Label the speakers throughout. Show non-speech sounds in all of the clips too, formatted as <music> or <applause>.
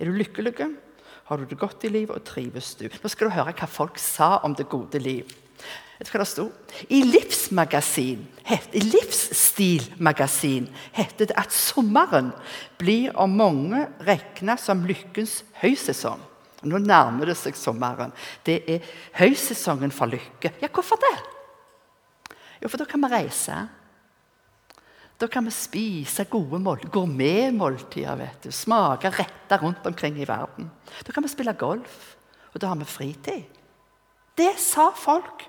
Speaker 1: Er du lykkelig? Har du det godt i livet, og trives du? Nå skal du høre hva folk sa om det gode liv. Vet du hva det sto? I Livsmagasin, i Livsstilmagasin heter det at sommeren blir av mange regna som lykkens høysesong. Nå nærmer det seg sommeren. Det er høysesongen for lykke. Ja, hvorfor det? Jo, for da kan vi reise. Da kan vi spise gode mål, gourmetmåltider. vet du, Smake retter rundt omkring i verden. Da kan vi spille golf, og da har vi fritid. Det sa folk.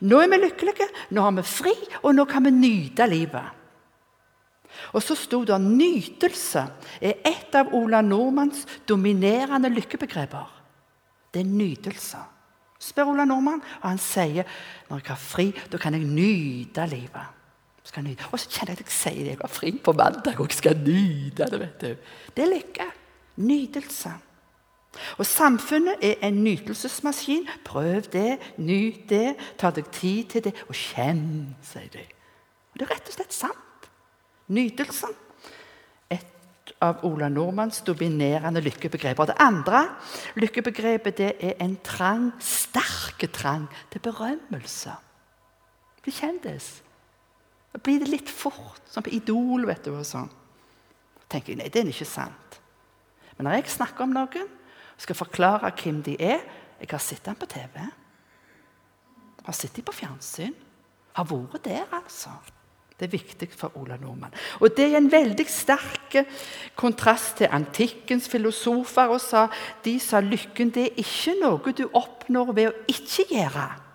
Speaker 1: Nå er vi lykkelige, nå har vi fri, og nå kan vi nyte livet. Og så sto det at 'nytelse' er et av Ola Nordmanns dominerende lykkebegreper. Det er nytelse. Spør Ola Nordmann, og han sier når jeg har fri, da kan jeg nyte livet. Og så kjenner jeg at jeg sier det. Jeg var fri på mandag, og skal nyte det. vet du. Det er lykke. Nytelse. Og Samfunnet er en nytelsesmaskin. Prøv det, nyt det, ta deg tid til det, og kjenn, sier de. Og Det er rett og slett sant. Nytelsen. Et av Ola Nordmanns dominerende lykkebegreper. Det andre lykkebegrepet det er en trang, sterk trang til berømmelse. Det kjendis. Da blir det litt fort, som på Idol. vet du, og sånn. Da tenker jeg, nei, det er ikke sant. Men når jeg snakker om noen skal forklare hvem de er Jeg har sett dem på TV. Har sett dem på fjernsyn. Har vært der, altså. Det er viktig for Ola Nordmann. Og Det er en veldig sterk kontrast til antikkens filosofer. og sa, De sa lykken det er ikke noe du oppnår ved å ikke gjøre.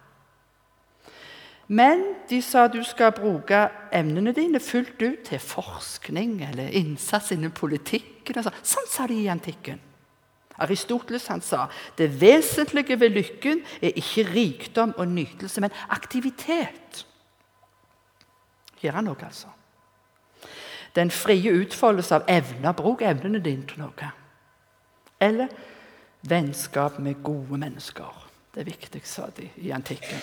Speaker 1: Men de sa du skal bruke emnene dine fullt ut til forskning eller innsats innen politikken. Sånn. sa de i antikken. Aristoteles han sa det vesentlige ved lykken er ikke rikdom og nytelse, men aktivitet. Gjøre noe, altså. Den frie utfoldelse av evner. Bruk evnene dine til noe. Eller vennskap med gode mennesker. Det er viktig, sa de i antikken.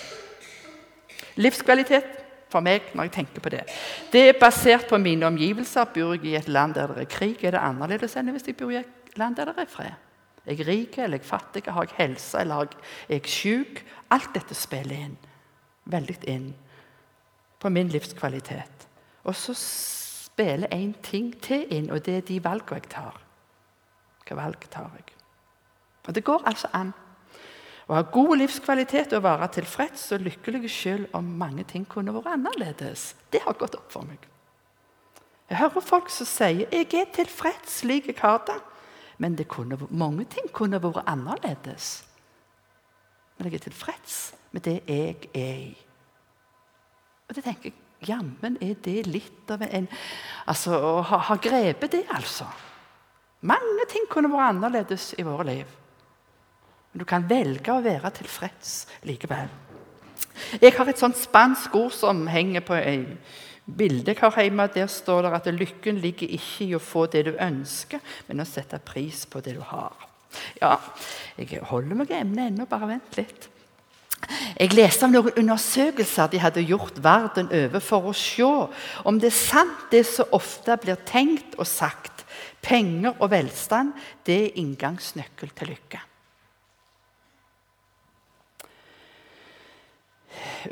Speaker 1: Livskvalitet for meg når jeg tenker på det. Det er basert på mine omgivelser. Bor jeg i et land der det er krig, er det annerledes enn hvis jeg bor i et land der det er fred. Er jeg rik eller er fattig? Har jeg helse eller er jeg syk? Alt dette spiller inn. Veldig inn på min livskvalitet. Og så spiller én ting til inn, og det er de valgene jeg tar. Hva valg tar jeg? Og Det går altså an å ha god livskvalitet og være tilfreds og lykkelig selv om mange ting kunne vært annerledes. Det har gått opp for meg. Jeg hører folk som sier 'jeg er tilfreds slik jeg har det', men det kunne, mange ting kunne vært annerledes. Men jeg er tilfreds med det jeg er i. Og det tenker jeg, Jammen er det litt av en Altså, Å ha, ha grepet det, altså. Mange ting kunne vært annerledes i våre liv. Men du kan velge å være tilfreds likevel. Jeg har et sånt spansk ord som henger på ei bilde jeg har hjemme. Der står det at lykken ligger ikke i å få det du ønsker, men å sette pris på det du har. Ja, jeg holder meg i emnet ennå, bare vent litt. Jeg leste om noen undersøkelser de hadde gjort verden over for å se om det er sant, det som ofte blir tenkt og sagt. Penger og velstand det er inngangsnøkkel til lykke.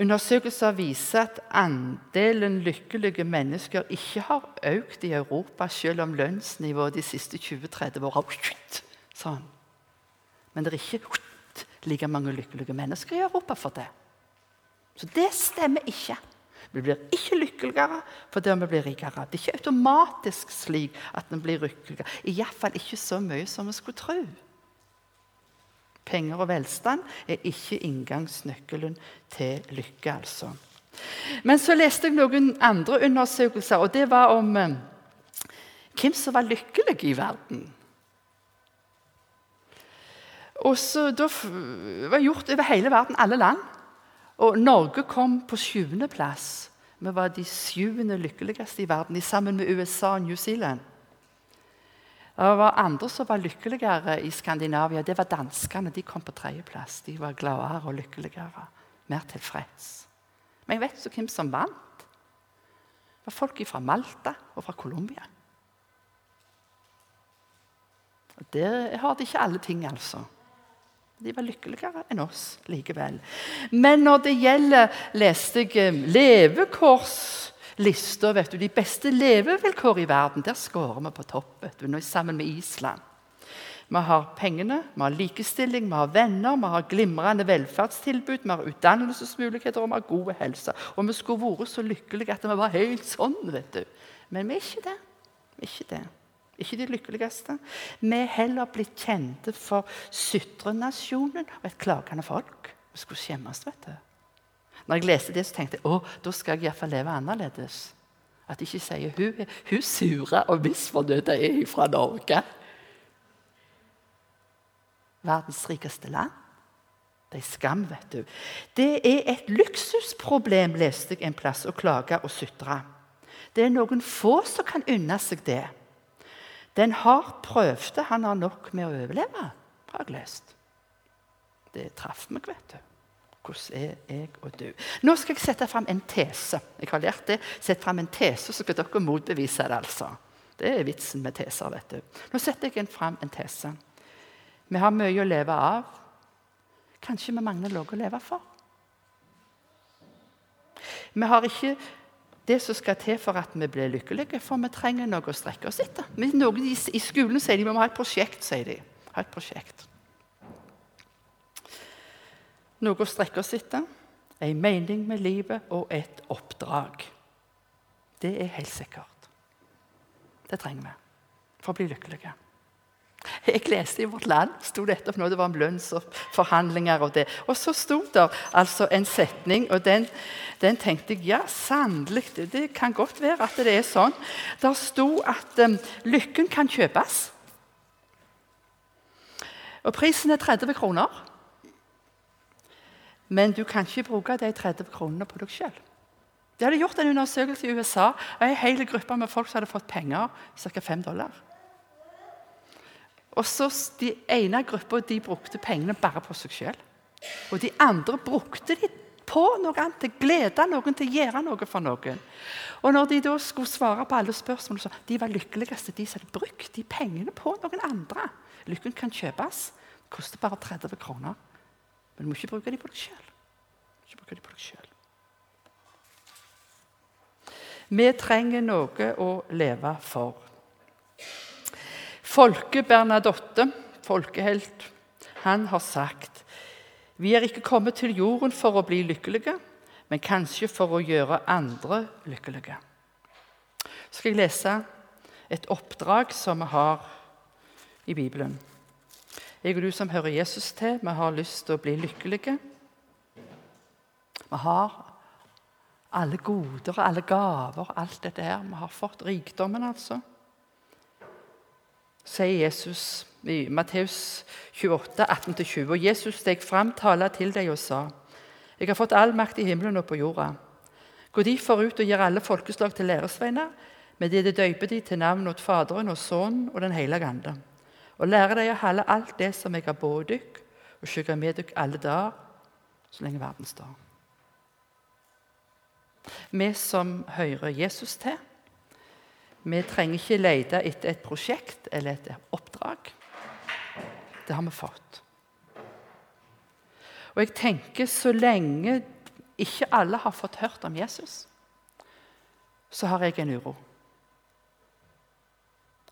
Speaker 1: Undersøkelser viser at andelen lykkelige mennesker ikke har økt i Europa, selv om lønnsnivået de siste 20-30 årene har sånn. Men det er ikke like mange lykkelige mennesker i Europa for det. Så det stemmer ikke. Vi blir ikke lykkeligere fordi vi blir rikere. Det er ikke automatisk slik at vi blir lykkeligere. Iallfall ikke så mye som vi skulle tro. Penger og velstand er ikke inngangsnøkkelen til lykke. altså. Men så leste jeg noen andre undersøkelser, og det var om eh, hvem som var lykkelig i verden. Og så Da var gjort over hele verden, alle land. Og Norge kom på sjuendeplass. Vi var de sjuende lykkeligste i verden, sammen med USA og New Zealand. Det var andre som var lykkeligere i Skandinavia. Det var danskene. De kom på tredjeplass. De var gladere og lykkeligere. Mer tilfreds. Men jeg vet ikke hvem som vant. Det var folk fra Malta og fra Colombia. Der har de ikke alle ting, altså. De var lykkeligere enn oss likevel. Men når det gjelder, leste jeg eh, levekårslista, vet du, de beste levevilkår i verden, der skårer vi på topp vet du, nå sammen med Island. Vi har pengene, vi har likestilling, vi har venner, vi har glimrende velferdstilbud, vi har utdannelsesmuligheter og vi har god helse. Og vi skulle vært så lykkelige at vi var helt sånn. vet du. Men vi er ikke det. Vi er ikke det. Ikke de lykkeligste. Vi er heller blitt kjente for sytrenasjonen og et klagende folk. Vi skulle skjemmes, vet du. Når jeg leste det, så tenkte jeg å, da skal jeg iallfall leve annerledes. At de ikke sier hun, hun sure og misfornøyde er fra Norge verdens rikeste land. Det er skam, vet du. Det er et luksusproblem, leste jeg en plass, å klage og sutre. Det er noen få som kan unne seg det. Den hardt prøvde, han har nok med å overleve, har jeg lest. Det traff meg, vet du. Hvordan er jeg og du? Nå skal jeg sette fram en tese. Jeg har lært det. Sett fram en tese, så skal dere motbevise det. altså. Det er vitsen med teser. vet du. Nå setter jeg fram en tese. Vi har mye å leve av. Kanskje vi mangler noe å leve for. Vi har ikke det som skal til for at vi blir lykkelige, for vi trenger noe å strekke oss etter. I skolen sier de vi må ha et prosjekt. sier de. Ha et prosjekt. Noe å strekke oss etter, en mening med livet og et oppdrag. Det er helt sikkert. Det trenger vi for å bli lykkelige. Jeg leste i Vårt Land sto dette opp nå, det var om lønnsforhandlinger. Og det. Og så sto det altså en setning, og den, den tenkte jeg ja, sannelig, det, det, kan godt være at det er sånn. Der sto at um, lykken kan kjøpes. Og prisen er 30 kroner. Men du kan ikke bruke de 30 kronene på deg sjøl. De hadde gjort en undersøkelse i USA. En hel gruppe med folk som hadde fått penger, ca. 5 dollar. Og så De ene gruppa de brukte pengene bare på seg sjøl. Og de andre brukte de på noe annet, til å glede noen, til å gjøre noe for noen. Og når de da skulle svare på alle spørsmål, så de var lykkeligste de som hadde brukt de pengene på noen andre. Lykken kan kjøpes. Koster bare 30 kroner. Men du må ikke bruke dem på deg sjøl. Vi trenger noe å leve for. Folke Bernadotte, folkehelt, han har sagt vi er ikke kommet til jorden for å bli lykkelige, men kanskje for å gjøre andre lykkelige. Så skal jeg lese et oppdrag som vi har i Bibelen. Jeg og du som hører Jesus til, vi har lyst til å bli lykkelige. Vi har alle goder, alle gaver, alt dette her. Vi har fått rikdommen, altså sier Jesus i Matteus 28, 18-20. Og Jesus steg fram, talte til deg og sa.: Jeg har fått all makt i himmelen og på jorda. Gå derfor ut og gjør alle folkeslag til læresveiner, med det de døyper de til navn åt Faderen og Sønnen og Den hellige ande. Og lære deg å holde alt det som jeg har båret dykk, og skygge med dykk alle dager, så lenge verden står. Vi som hører Jesus til, vi trenger ikke lete etter et prosjekt eller et oppdrag. Det har vi fått. Og jeg tenker så lenge ikke alle har fått hørt om Jesus, så har jeg en uro.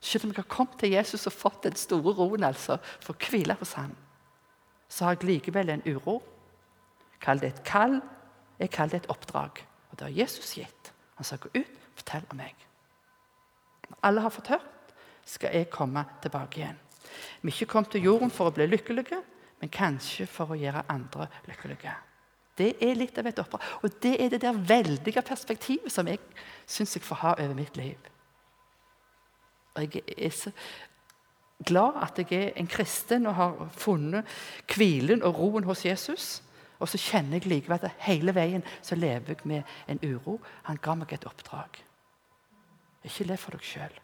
Speaker 1: Selv om jeg har kommet til Jesus og fått den store roen altså, for å hvile hos ham, så har jeg likevel en uro. Kall det et kall, jeg kaller det et oppdrag. Og det har Jesus gitt. Han sa gå ut, fortell om meg Når alle har fått hørt, skal jeg komme tilbake igjen. Vi er ikke kommet til jorden for å bli lykkelige, men kanskje for å gjøre andre lykkelige. Det er litt av et oppdrag. Og det er det der veldige perspektivet som jeg syns jeg får ha over mitt liv. Jeg er så glad at jeg er en kristen og har funnet hvilen og roen hos Jesus. Og så kjenner jeg likevel at hele veien så lever jeg med en uro. Han ga meg et oppdrag. Ikke le for deg sjøl.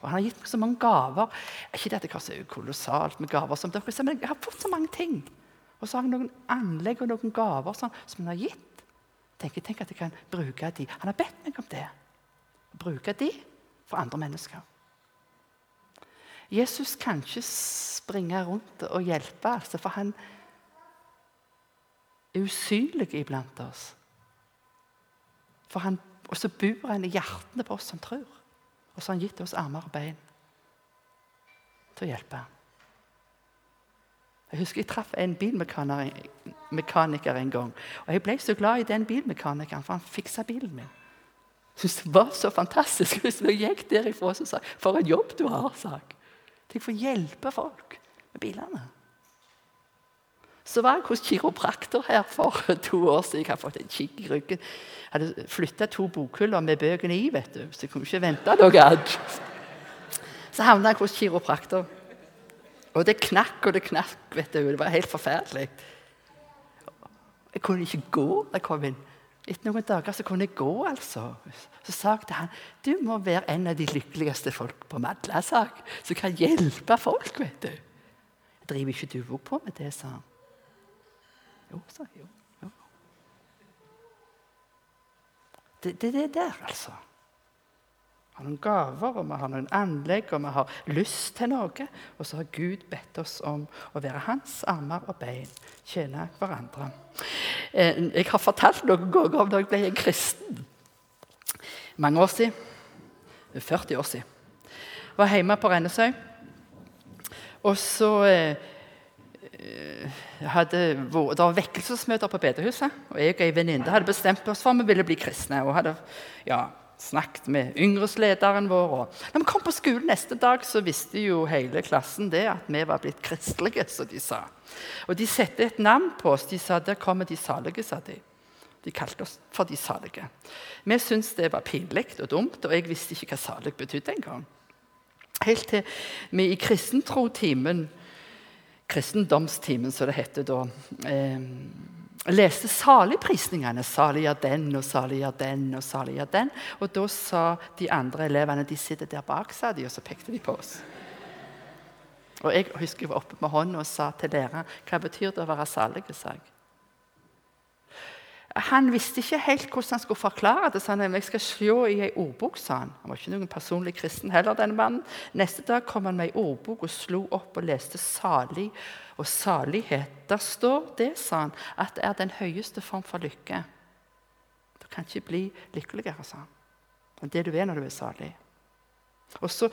Speaker 1: Og han har gitt meg så mange gaver. Ikke det at jeg har så kolossalt med gaver, som dere ser, men jeg har fått så mange ting. Og så har jeg noen anlegg og noen gaver sånn, som han har gitt. Tenk, tenk at jeg kan bruke de. Han har bedt meg om det. Bruke de for andre mennesker. Jesus kan ikke springe rundt og hjelpe, altså, for han er usynlig iblant oss. Han, og så bor han i hjertene på oss som tror. Og så har han gitt oss armer og bein til å hjelpe. Jeg husker jeg traff en bilmekaniker en gang. Og jeg ble så glad i den bilmekanikeren, for han fiksa bilen min. Jeg synes Det var så fantastisk. Hvis jeg gikk derifra og sa For en jobb du har, sa jeg. å få hjelpe folk med bilene. Så var jeg hos kiropraktor her for <laughs> to år siden. Jeg hadde fått en kikk i ryggen. Jeg hadde flytta to bokhyller med bøkene i, vet du, så jeg kunne ikke vente noe annet. Så havna jeg hos kiropraktor. Og det knakk og det knakk. vet du. Det var helt forferdelig. Jeg kunne ikke gå da jeg kom inn. Etter noen dager så kunne jeg gå, altså. Så sa jeg til han du må være en av de lykkeligste folk på Madla, sa jeg, som kan hjelpe folk. vet du. Jeg driver ikke du òg på med det, sa han. Jo, sa jeg. Jo, jo. Det, det, det er der, altså. Vi har noen gaver, og vi har noen anlegg, og vi har lyst til noe. Og så har Gud bedt oss om å være hans armer og bein, tjene hverandre. Eh, jeg har fortalt noen ganger om da jeg ble en kristen. Mange år siden. 40 år siden. Var hjemme på Rennesøy. Og så eh, hadde, Det var vekkelsesmøter på bedehuset. Og jeg og ei venninne hadde bestemt oss for at vi ville bli kristne. og hadde, ja, snakket med yngreslederen vår. Og når vi kom på skolen neste dag, så visste jo hele klassen det at vi var blitt kristelige. som de sa. Og de satte et navn på oss. De sa 'Der kommer de salige', sa de. De kalte oss for de salige. Vi syntes det var pinlig og dumt, og jeg visste ikke hva salig betydde engang. Helt til vi i kristentrotimen, kristendomstimen som det heter da eh, leste saligprisningene. Salig er den, og salig er den, og salig er den. Og da sa de andre elevene de sitter der bak, sa de, og så pekte de på oss. Og Jeg husker jeg var oppe med hånda og sa til læreren hva betyr det å være salig. sa jeg. Han visste ikke helt hvordan han skulle forklare det. så han jeg skal se i ei ordbok, sa han. Han var ikke noen personlig kristen heller. denne mannen. Neste dag kom han med ei ordbok og slo opp og leste 'salig' og 'salighet'. Der står det, sa han, at det er den høyeste form for lykke. Du kan ikke bli lykkeligere, sa han. Er det du er når du er salig. Og så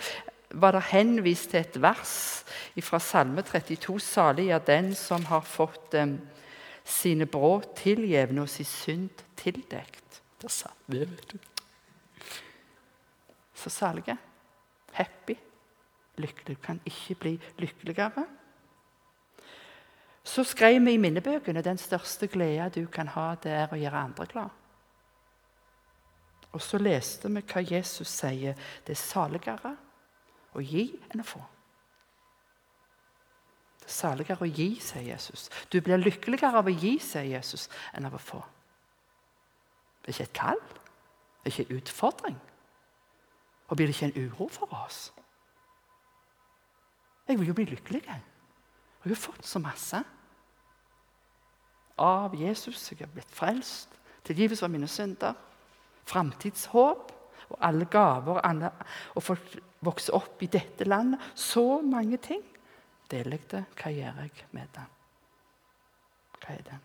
Speaker 1: var det henvist til et vers fra Salme 32. Salig er den som har fått sine brudd tilgjevne og sin synd tildekt. Der satt vi, vet du. Så salige. Happy. Lykkelig. Du kan ikke bli lykkeligere. Så skrev vi i minnebøkene den største glede du kan ha, det er å gjøre andre glad. Og så leste vi hva Jesus sier. Det er saligere å gi enn å få. Det er saligere å gi, sier Jesus. Du blir lykkeligere av å gi, sier Jesus, enn av å få. Det er ikke et kall, det er ikke en utfordring. Og blir det ikke en uro for oss? Jeg vil jo bli lykkelig. Jeg har jo fått så masse av Jesus. Jeg har blitt frelst, tilgivelse av mine synder, framtidshåp og alle gaver alle, og folk vokser opp i dette landet. Så mange ting. Deler jeg det? Hva gjør jeg med det? Hva er det?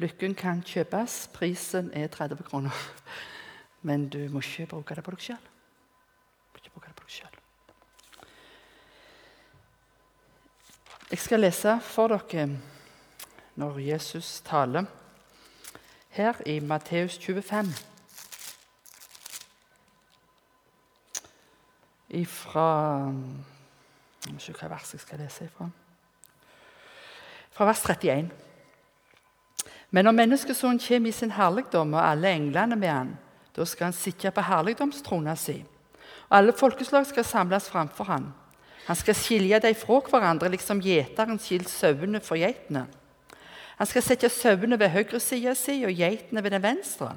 Speaker 1: Lykken kan kjøpes. Prisen er 30 kroner. Men du må ikke bruke det på deg sjøl. Jeg skal lese for dere når Jesus taler her i Matteus 25. Ifra Jeg vet ikke hva vers jeg skal lese ifra. Fra vers 31. Men når menneskesonen kommer i sin herligdom og alle englene med han, da skal han sitte på herligdomstrona si, og alle folkeslag skal samles framfor han. Han skal skilje dem fra hverandre, liksom gjeteren skiller sauene for geitene. Han skal sette sauene ved høyre side si og geitene ved den venstre.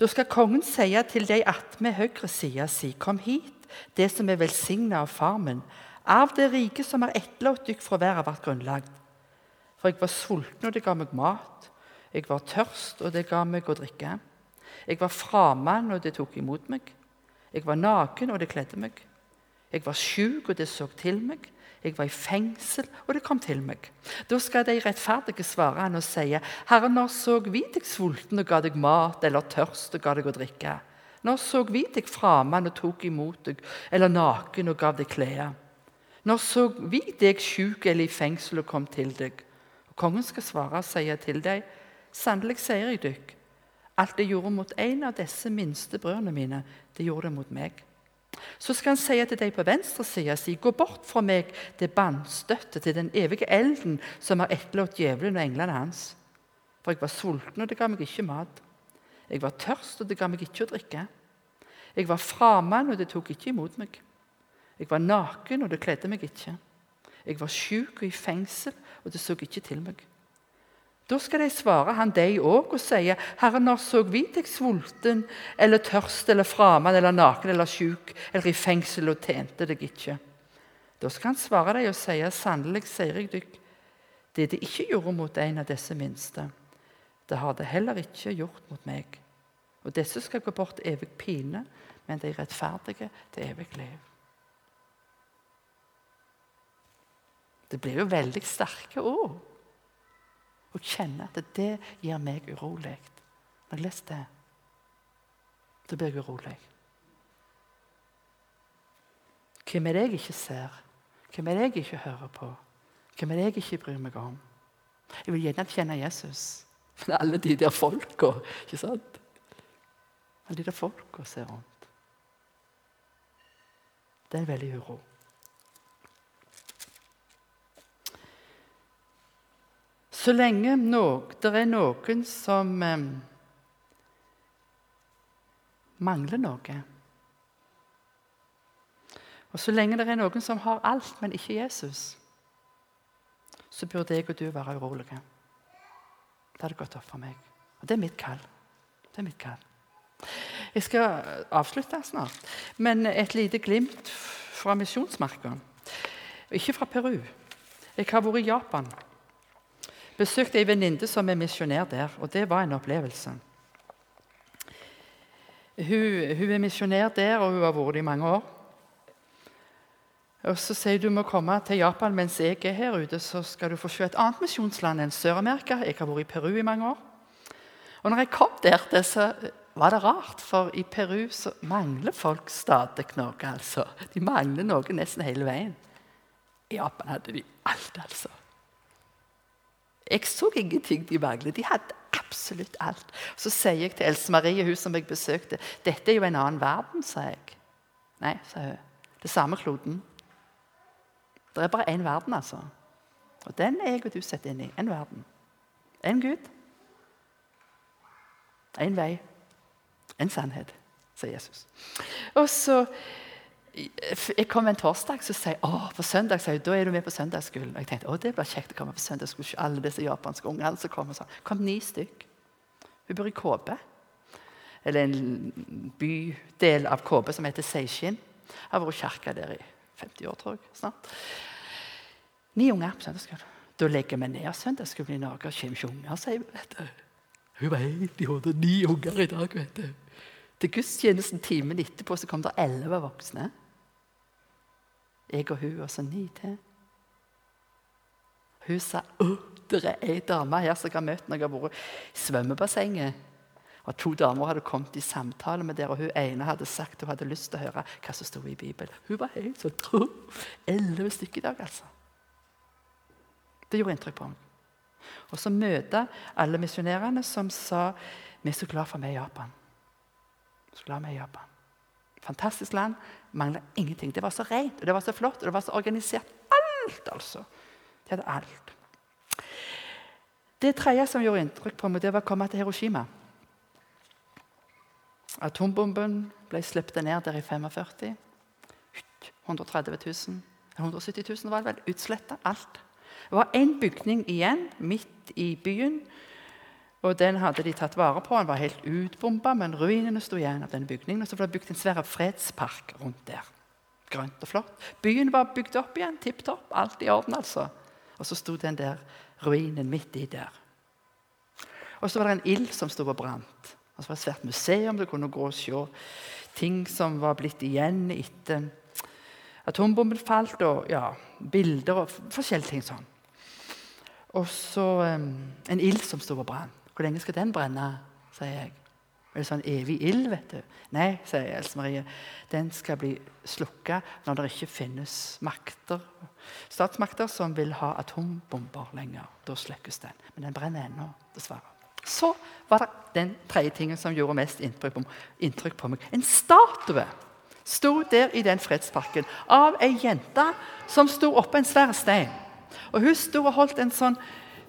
Speaker 1: Da skal kongen si til de attmed høyre side si, kom hit, det som er velsigna av Farmen, av det rike som er etterlatt dykk fra verden vårt grunnlagt. For jeg var sulten, og det ga meg mat. Jeg var tørst, og det ga meg å drikke. Jeg var framann, og det tok imot meg. Jeg var naken, og det kledde meg. Jeg var sjuk, og det så til meg. Jeg var i fengsel, og det kom til meg. Da skal de rettferdige svare han og si, Herre, når så vi deg sulten og ga deg mat, eller tørst og ga deg å drikke? Når så vi deg fremmed og tok imot deg, eller naken og gav deg klær? Når så vi deg sjuk eller i fengsel og kom til deg? Og Kongen skal svare og si til deg, sannelig sier jeg dykk, alt det gjorde mot en av disse minste brødrene mine, det gjorde det mot meg. Så skal han si til deg på venstre side, si, gå bort fra meg det bannstøtte til den evige elden som har etterlatt djevelen og englene hans. For jeg var sulten, og det ga meg ikke mat. Jeg var tørst, og det ga meg ikke å drikke. Jeg var fremmed, og det tok ikke imot meg. Jeg var naken, og det kledde meg ikke. Jeg var sjuk og i fengsel, og det så ikke til meg. Da skal de svare han deg òg og si, Herre, når så vi deg sulten eller tørst eller fremmed eller naken eller sjuk eller i fengsel og tjente deg ikke? Da skal han svare deg og si, sannelig sier jeg dykk, det de ikke gjorde mot en av disse minste, det har det heller ikke gjort mot meg. Og disse skal gå bort evig pine, men de rettferdige til evig liv. Det blir jo veldig sterke ord. Å kjenne at det gjør meg urolig. Når jeg leser det, da blir jeg urolig. Hvem er det jeg ikke ser? Hvem er det jeg ikke hører på? Hvem er det jeg ikke bryr meg om? Jeg vil gjerne kjenne Jesus. Men alle de der folka, ikke sant? Alle de der folka ser rundt. Det er veldig uro. Så lenge det er noen som eh, mangler noe Og så lenge det er noen som har alt, men ikke Jesus, så burde jeg og du være urolige. Det hadde gått opp for meg. Og det er mitt kall. Det er mitt kall. Jeg skal avslutte snart, men et lite glimt fra misjonsmarka. Ikke fra Peru. Jeg har vært i Japan besøkte ei venninne som er misjonær der, og det var en opplevelse. Hun, hun er misjonær der, og hun har vært det i mange år. Og Så sier du må komme til Japan mens jeg er her ute, så skal du få se et annet misjonsland enn Sør-Amerika. Jeg har vært i Peru i mange år. Og når jeg kom der, så var det rart, for i Peru så mangler folk stadig noe. altså. De mangler noe nesten hele veien. I Japan hadde de alt, altså. Jeg så ingenting de manglet. De hadde absolutt alt. Så sier jeg til Else Marie, hun som jeg besøkte, dette er jo en annen verden, sa jeg. Nei, sa hun. Det samme kloden. Det er bare én verden, altså. Og den er jeg og du setter inn i. En verden. En Gud. En vei. En sannhet, sier Jesus. Og så jeg kom en torsdag så sier å, på søndag sier da er du med på søndagsskolen. Og jeg tenkte å, det blir kjekt å komme på søndagsskolen. Alle disse japanske ungene som kommer sånn. kom ni stykk. Hun bor i Kåbe. Eller en bydel av Kåbe som heter Seishin. Jeg har vært kirka der i 50 år, tror jeg. snart. Ni unger på søndagsskolen. Da legger vi ned søndagsskolen i Norge. Kjem kommer ikke unger, sier vi. vet du. Hun var helt i hodet. Ni unger i dag. vet du. Til gudstjenesten timen etterpå så kom det elleve voksne. Jeg og hun og så ni til. Hun sa at det er ei dame her som jeg har møtt når jeg har vært i svømmebassenget. Og To damer hadde kommet i samtale med dere, og hun ene hadde sagt hun hadde lyst til å høre hva som sto i Bibelen. Hun var helt sånn Elleve stykker i dag, altså. Det gjorde inntrykk på henne. Og så møte alle misjonærene som sa vi er så glad for meg i Japan. Så glad vi i Japan. Fantastisk land. Mangla ingenting. Det var så rent og det var så flott og det var så organisert. Alt, altså. De hadde alt. Det tredje som gjorde inntrykk på meg, det var å komme til Hiroshima. Atombomben ble sluppet ned der i 45. 130 000, 170 000 var det vel, utsletta. Alt. Det var én bygning igjen midt i byen og Den hadde de tatt vare på. Den var helt utbomba, men ruinene sto igjen av denne bygningen. Og så ble det bygd en svær fredspark rundt der. Grønt og flott. Byen var bygd opp igjen, tipp topp. Alt i orden, altså. Og så sto den der ruinen midt i der. Og så var det en ild som sto og brant. Og det var et svært museum. Du kunne gå og se ting som var blitt igjen etter atombomben falt, og ja, bilder og forskjellige ting sånn. Og så um, en ild som sto og brant. Hvor lenge skal den brenne? sier jeg. Er det sånn evig ild? vet du? Nei, sier Else Marie. Den skal bli slukka når det ikke finnes makter, statsmakter som vil ha atombomber lenger. Da slukkes den. Men den brenner ennå, dessverre. Så var det den tredje tingen som gjorde mest inntrykk på, meg. En statue sto der i den fredsparken av ei jente som sto oppå en svær stein. Og Hun sto og holdt en sånn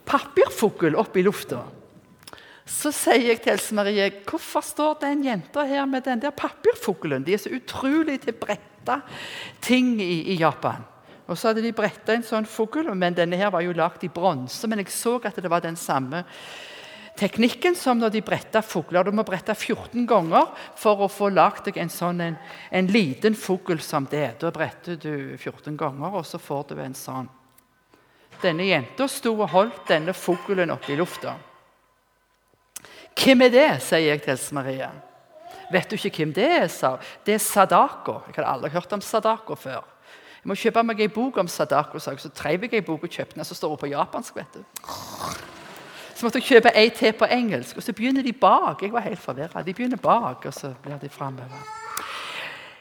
Speaker 1: papirfugl opp i lufta. Så sier jeg til Else Marie hvorfor står den jenta her med den der papirfuglen? De er så utrolig til bretta ting i, i, Japan. Og så hadde de bretta en sånn fugl, men denne her var jo lagd i bronse. Men jeg så at det var den samme teknikken som når de bretta fugler. Du må brette 14 ganger for å få lagd deg en sånn en, en liten fugl som det. Da bretter du 14 ganger, og så får du en sånn. Denne jenta sto og holdt denne fuglen oppe i lufta. 'Hvem er det?' sier jeg til Else Marie. 'Vet du ikke hvem det er?' sa Det er Sadako. Jeg hadde aldri hørt om Sadako før. Jeg må kjøpe meg ei bok om Sadako, sa jeg. Så treiv jeg ei bok og kjøpte den. Så står hun på japansk. vet du. Så måtte jeg kjøpe ei til på engelsk. Og så begynner de bak. Jeg var helt forvirra. De begynner bak, og så blir de framover.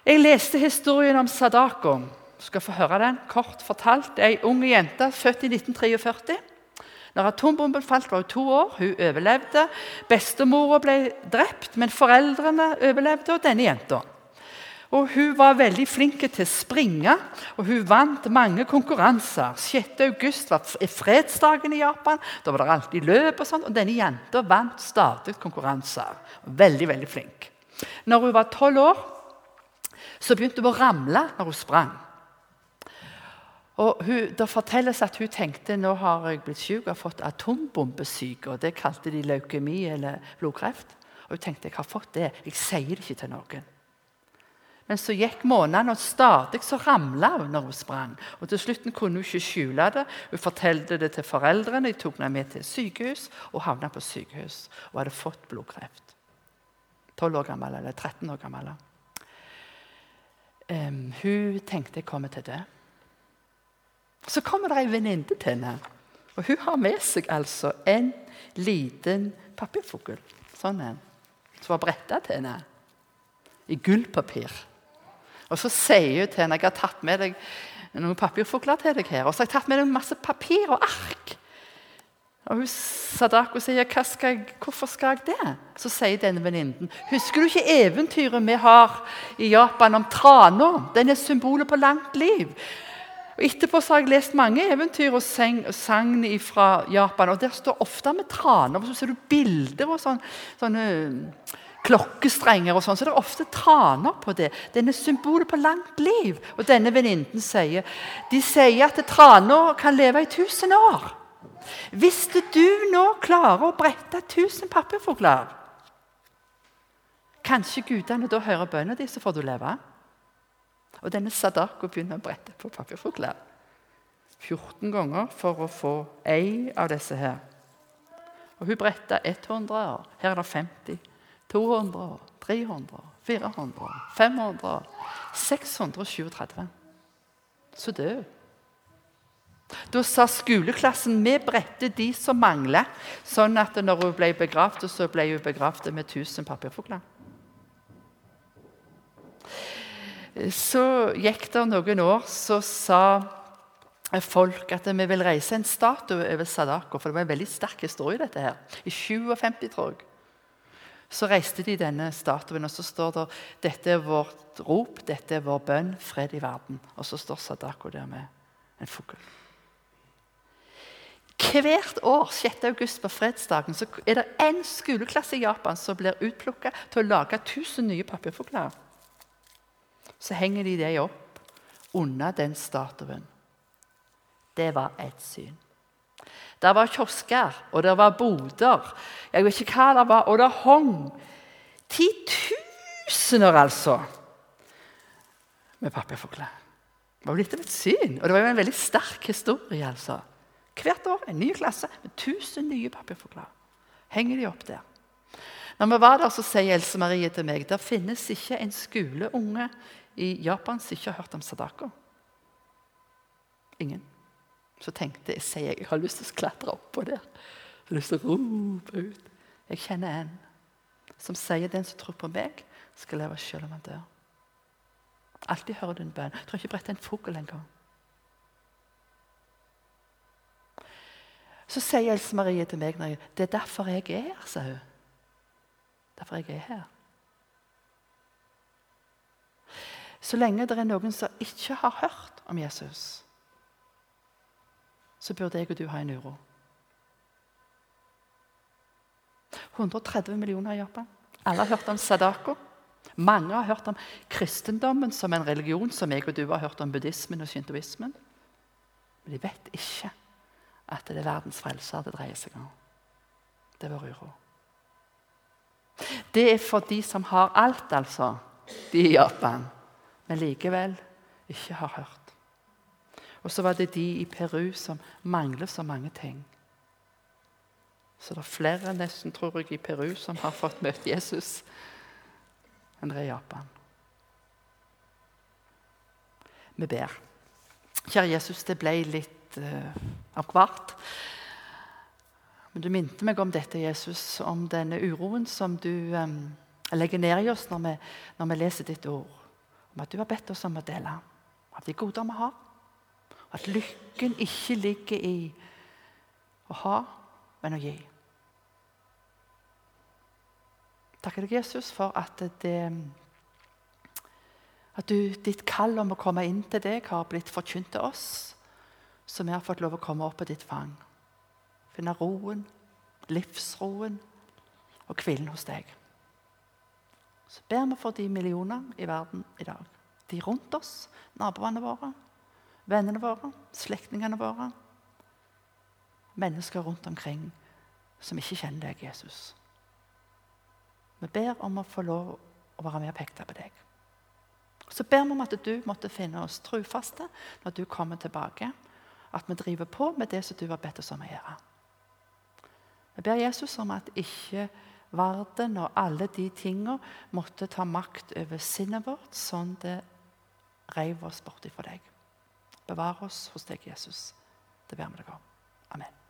Speaker 1: Jeg leste historien om Sadako. Du skal få høre den kort fortalt. Ei ung jente født i 1943. Når atombomben falt, var hun to år. Hun overlevde. Bestemora ble drept, men foreldrene overlevde, og denne jenta. Og Hun var veldig flink til å springe, og hun vant mange konkurranser. 6. august var fredsdagen i Japan. Da var det alltid løp. Og sånt, og denne jenta vant stadig konkurranser. Veldig, veldig flink. Når hun var tolv år, så begynte hun å ramle når hun sprang. Og hun, Det fortelles at hun tenkte nå har jeg blitt syk og fått atombombesyke. og Det kalte de leukemi eller blodkreft. Og Hun tenkte jeg har fått det, jeg sier det ikke til noen. Men så gikk månedene, og stadig så ramla hun når hun sprang. Og Til slutt kunne hun ikke skjule det. Hun fortalte det til foreldrene. De tok henne med til sykehus og havna på sykehus og hadde fått blodkreft. 12 år gammel, eller 13 år gammel. Um, hun tenkte jeg kommer til å dø. Så kommer det ei venninne til henne. Og hun har med seg altså en liten papirfugl. Sånn en. Som var bretta til henne i gullpapir. Og så sier hun til henne jeg har tatt med deg noen papirfugler til deg her. Og så har jeg tatt med deg masse papir og ark. Og hun Sadako sier skal jeg, 'Hvorfor skal jeg det?' Så sier denne venninnen 'Husker du ikke eventyret vi har i Japan om trana?' Den er symbolet på langt liv. Og Etterpå har jeg lest mange eventyr og sagn fra Japan. og Der står ofte med traner. og Så ser du bilder og sånn, sånne klokkestrenger. og sånn, så det er ofte traner på det. Den er symbolet på langt liv. Og denne venninnen sier de sier at traner kan leve i tusen år. Hvis du nå klarer å brette tusen papirfugler? Kanskje gudene da hører bønnen din, så får du leve? Og denne Sadako begynner å brette på papirfugler 14 ganger for å få ei av disse her. Og hun bretta 100 år. Her er det 50. 200 år. 300 år. 400 år. 500 år. 637. Så død. Da sa skoleklassen vi bredte de som mangler, sånn at når hun ble begravd, så ble hun begravd med 1000 papirfugler. Så gikk det noen år, så sa folk at vi vil reise en statue over Sadako. For det var en veldig sterk historie, dette her. I 57, tror jeg. Så reiste de denne statuen, og så står det dette er vårt rop, dette er vår bønn, fred i verden. Og så står Sadako der med en fugl. Hvert år 6. august på fredsdagen så er det én skoleklasse i Japan som blir utplukka til å lage 1000 nye papirfugler så henger de det opp under den statuen. Det var et syn. Det var kiosker, og det var boder. Jeg vet ikke hva det var, og det hang titusener, altså, med papirfugler. Det var litt av et syn, og det var jo en veldig sterk historie. altså. Hvert år en ny klasse med tusen nye papirfugler. Henger de opp der. Når vi var der, så sier Else Marie til meg der finnes ikke en skoleunge i Japan som ikke har hørt om Sadako. Ingen. Så tenkte jeg sier jeg, jeg har lyst til å klatre oppå der. Jeg har lyst til å rope ut. Jeg kjenner en som sier den som tror på meg, skal leve selv om han dør. Alltid hører du en bønn. Jeg tror ikke brette en fugl engang. Så sier Else Marie til meg når jeg, det er derfor jeg er her, sa hun. Derfor jeg er her. Så lenge det er noen som ikke har hørt om Jesus, så burde jeg og du ha en uro. 130 millioner i Japan. Alle har hørt om Sadako. Mange har hørt om kristendommen som en religion, som jeg og du har hørt om buddhismen og shintoismen. Men de vet ikke at det er verdens frelser det dreier seg om. Det er vår uro. Det er for de som har alt, altså, de i Japan, men likevel ikke har hørt. Og så var det de i Peru som mangler så mange ting. Så det er flere nesten, tror jeg, i Peru som har fått møte Jesus enn det er i Japan. Vi ber. Kjære Jesus, det ble litt uh, av hvert. Men du minte meg om dette, Jesus, om denne uroen som du um, legger ned i oss når vi, når vi, leser ditt ord. Om at du har bedt oss om å dele av de goder vi har. At lykken ikke ligger i å ha, men å gi. Takker deg, Jesus, for at, det, at du, ditt kall om å komme inn til deg har blitt forkynt til oss, så vi har fått lov å komme opp på ditt fang finne roen, livsroen og hvilen hos deg. Så ber vi for de millioner i verden i dag. De rundt oss, naboene våre, vennene våre, slektningene våre. Mennesker rundt omkring som ikke kjenner deg, Jesus. Vi ber om å få lov å være med og peke på deg. Så ber vi om at du måtte finne oss trufaste når du kommer tilbake. At vi driver på med det som du har bedt oss om å gjøre. Vi ber Jesus om at ikke verden og alle de tingene måtte ta makt over sinnet vårt, sånn det reiv oss bort ifra deg. Bevar oss hos deg, Jesus. Det ber vi deg om. Amen.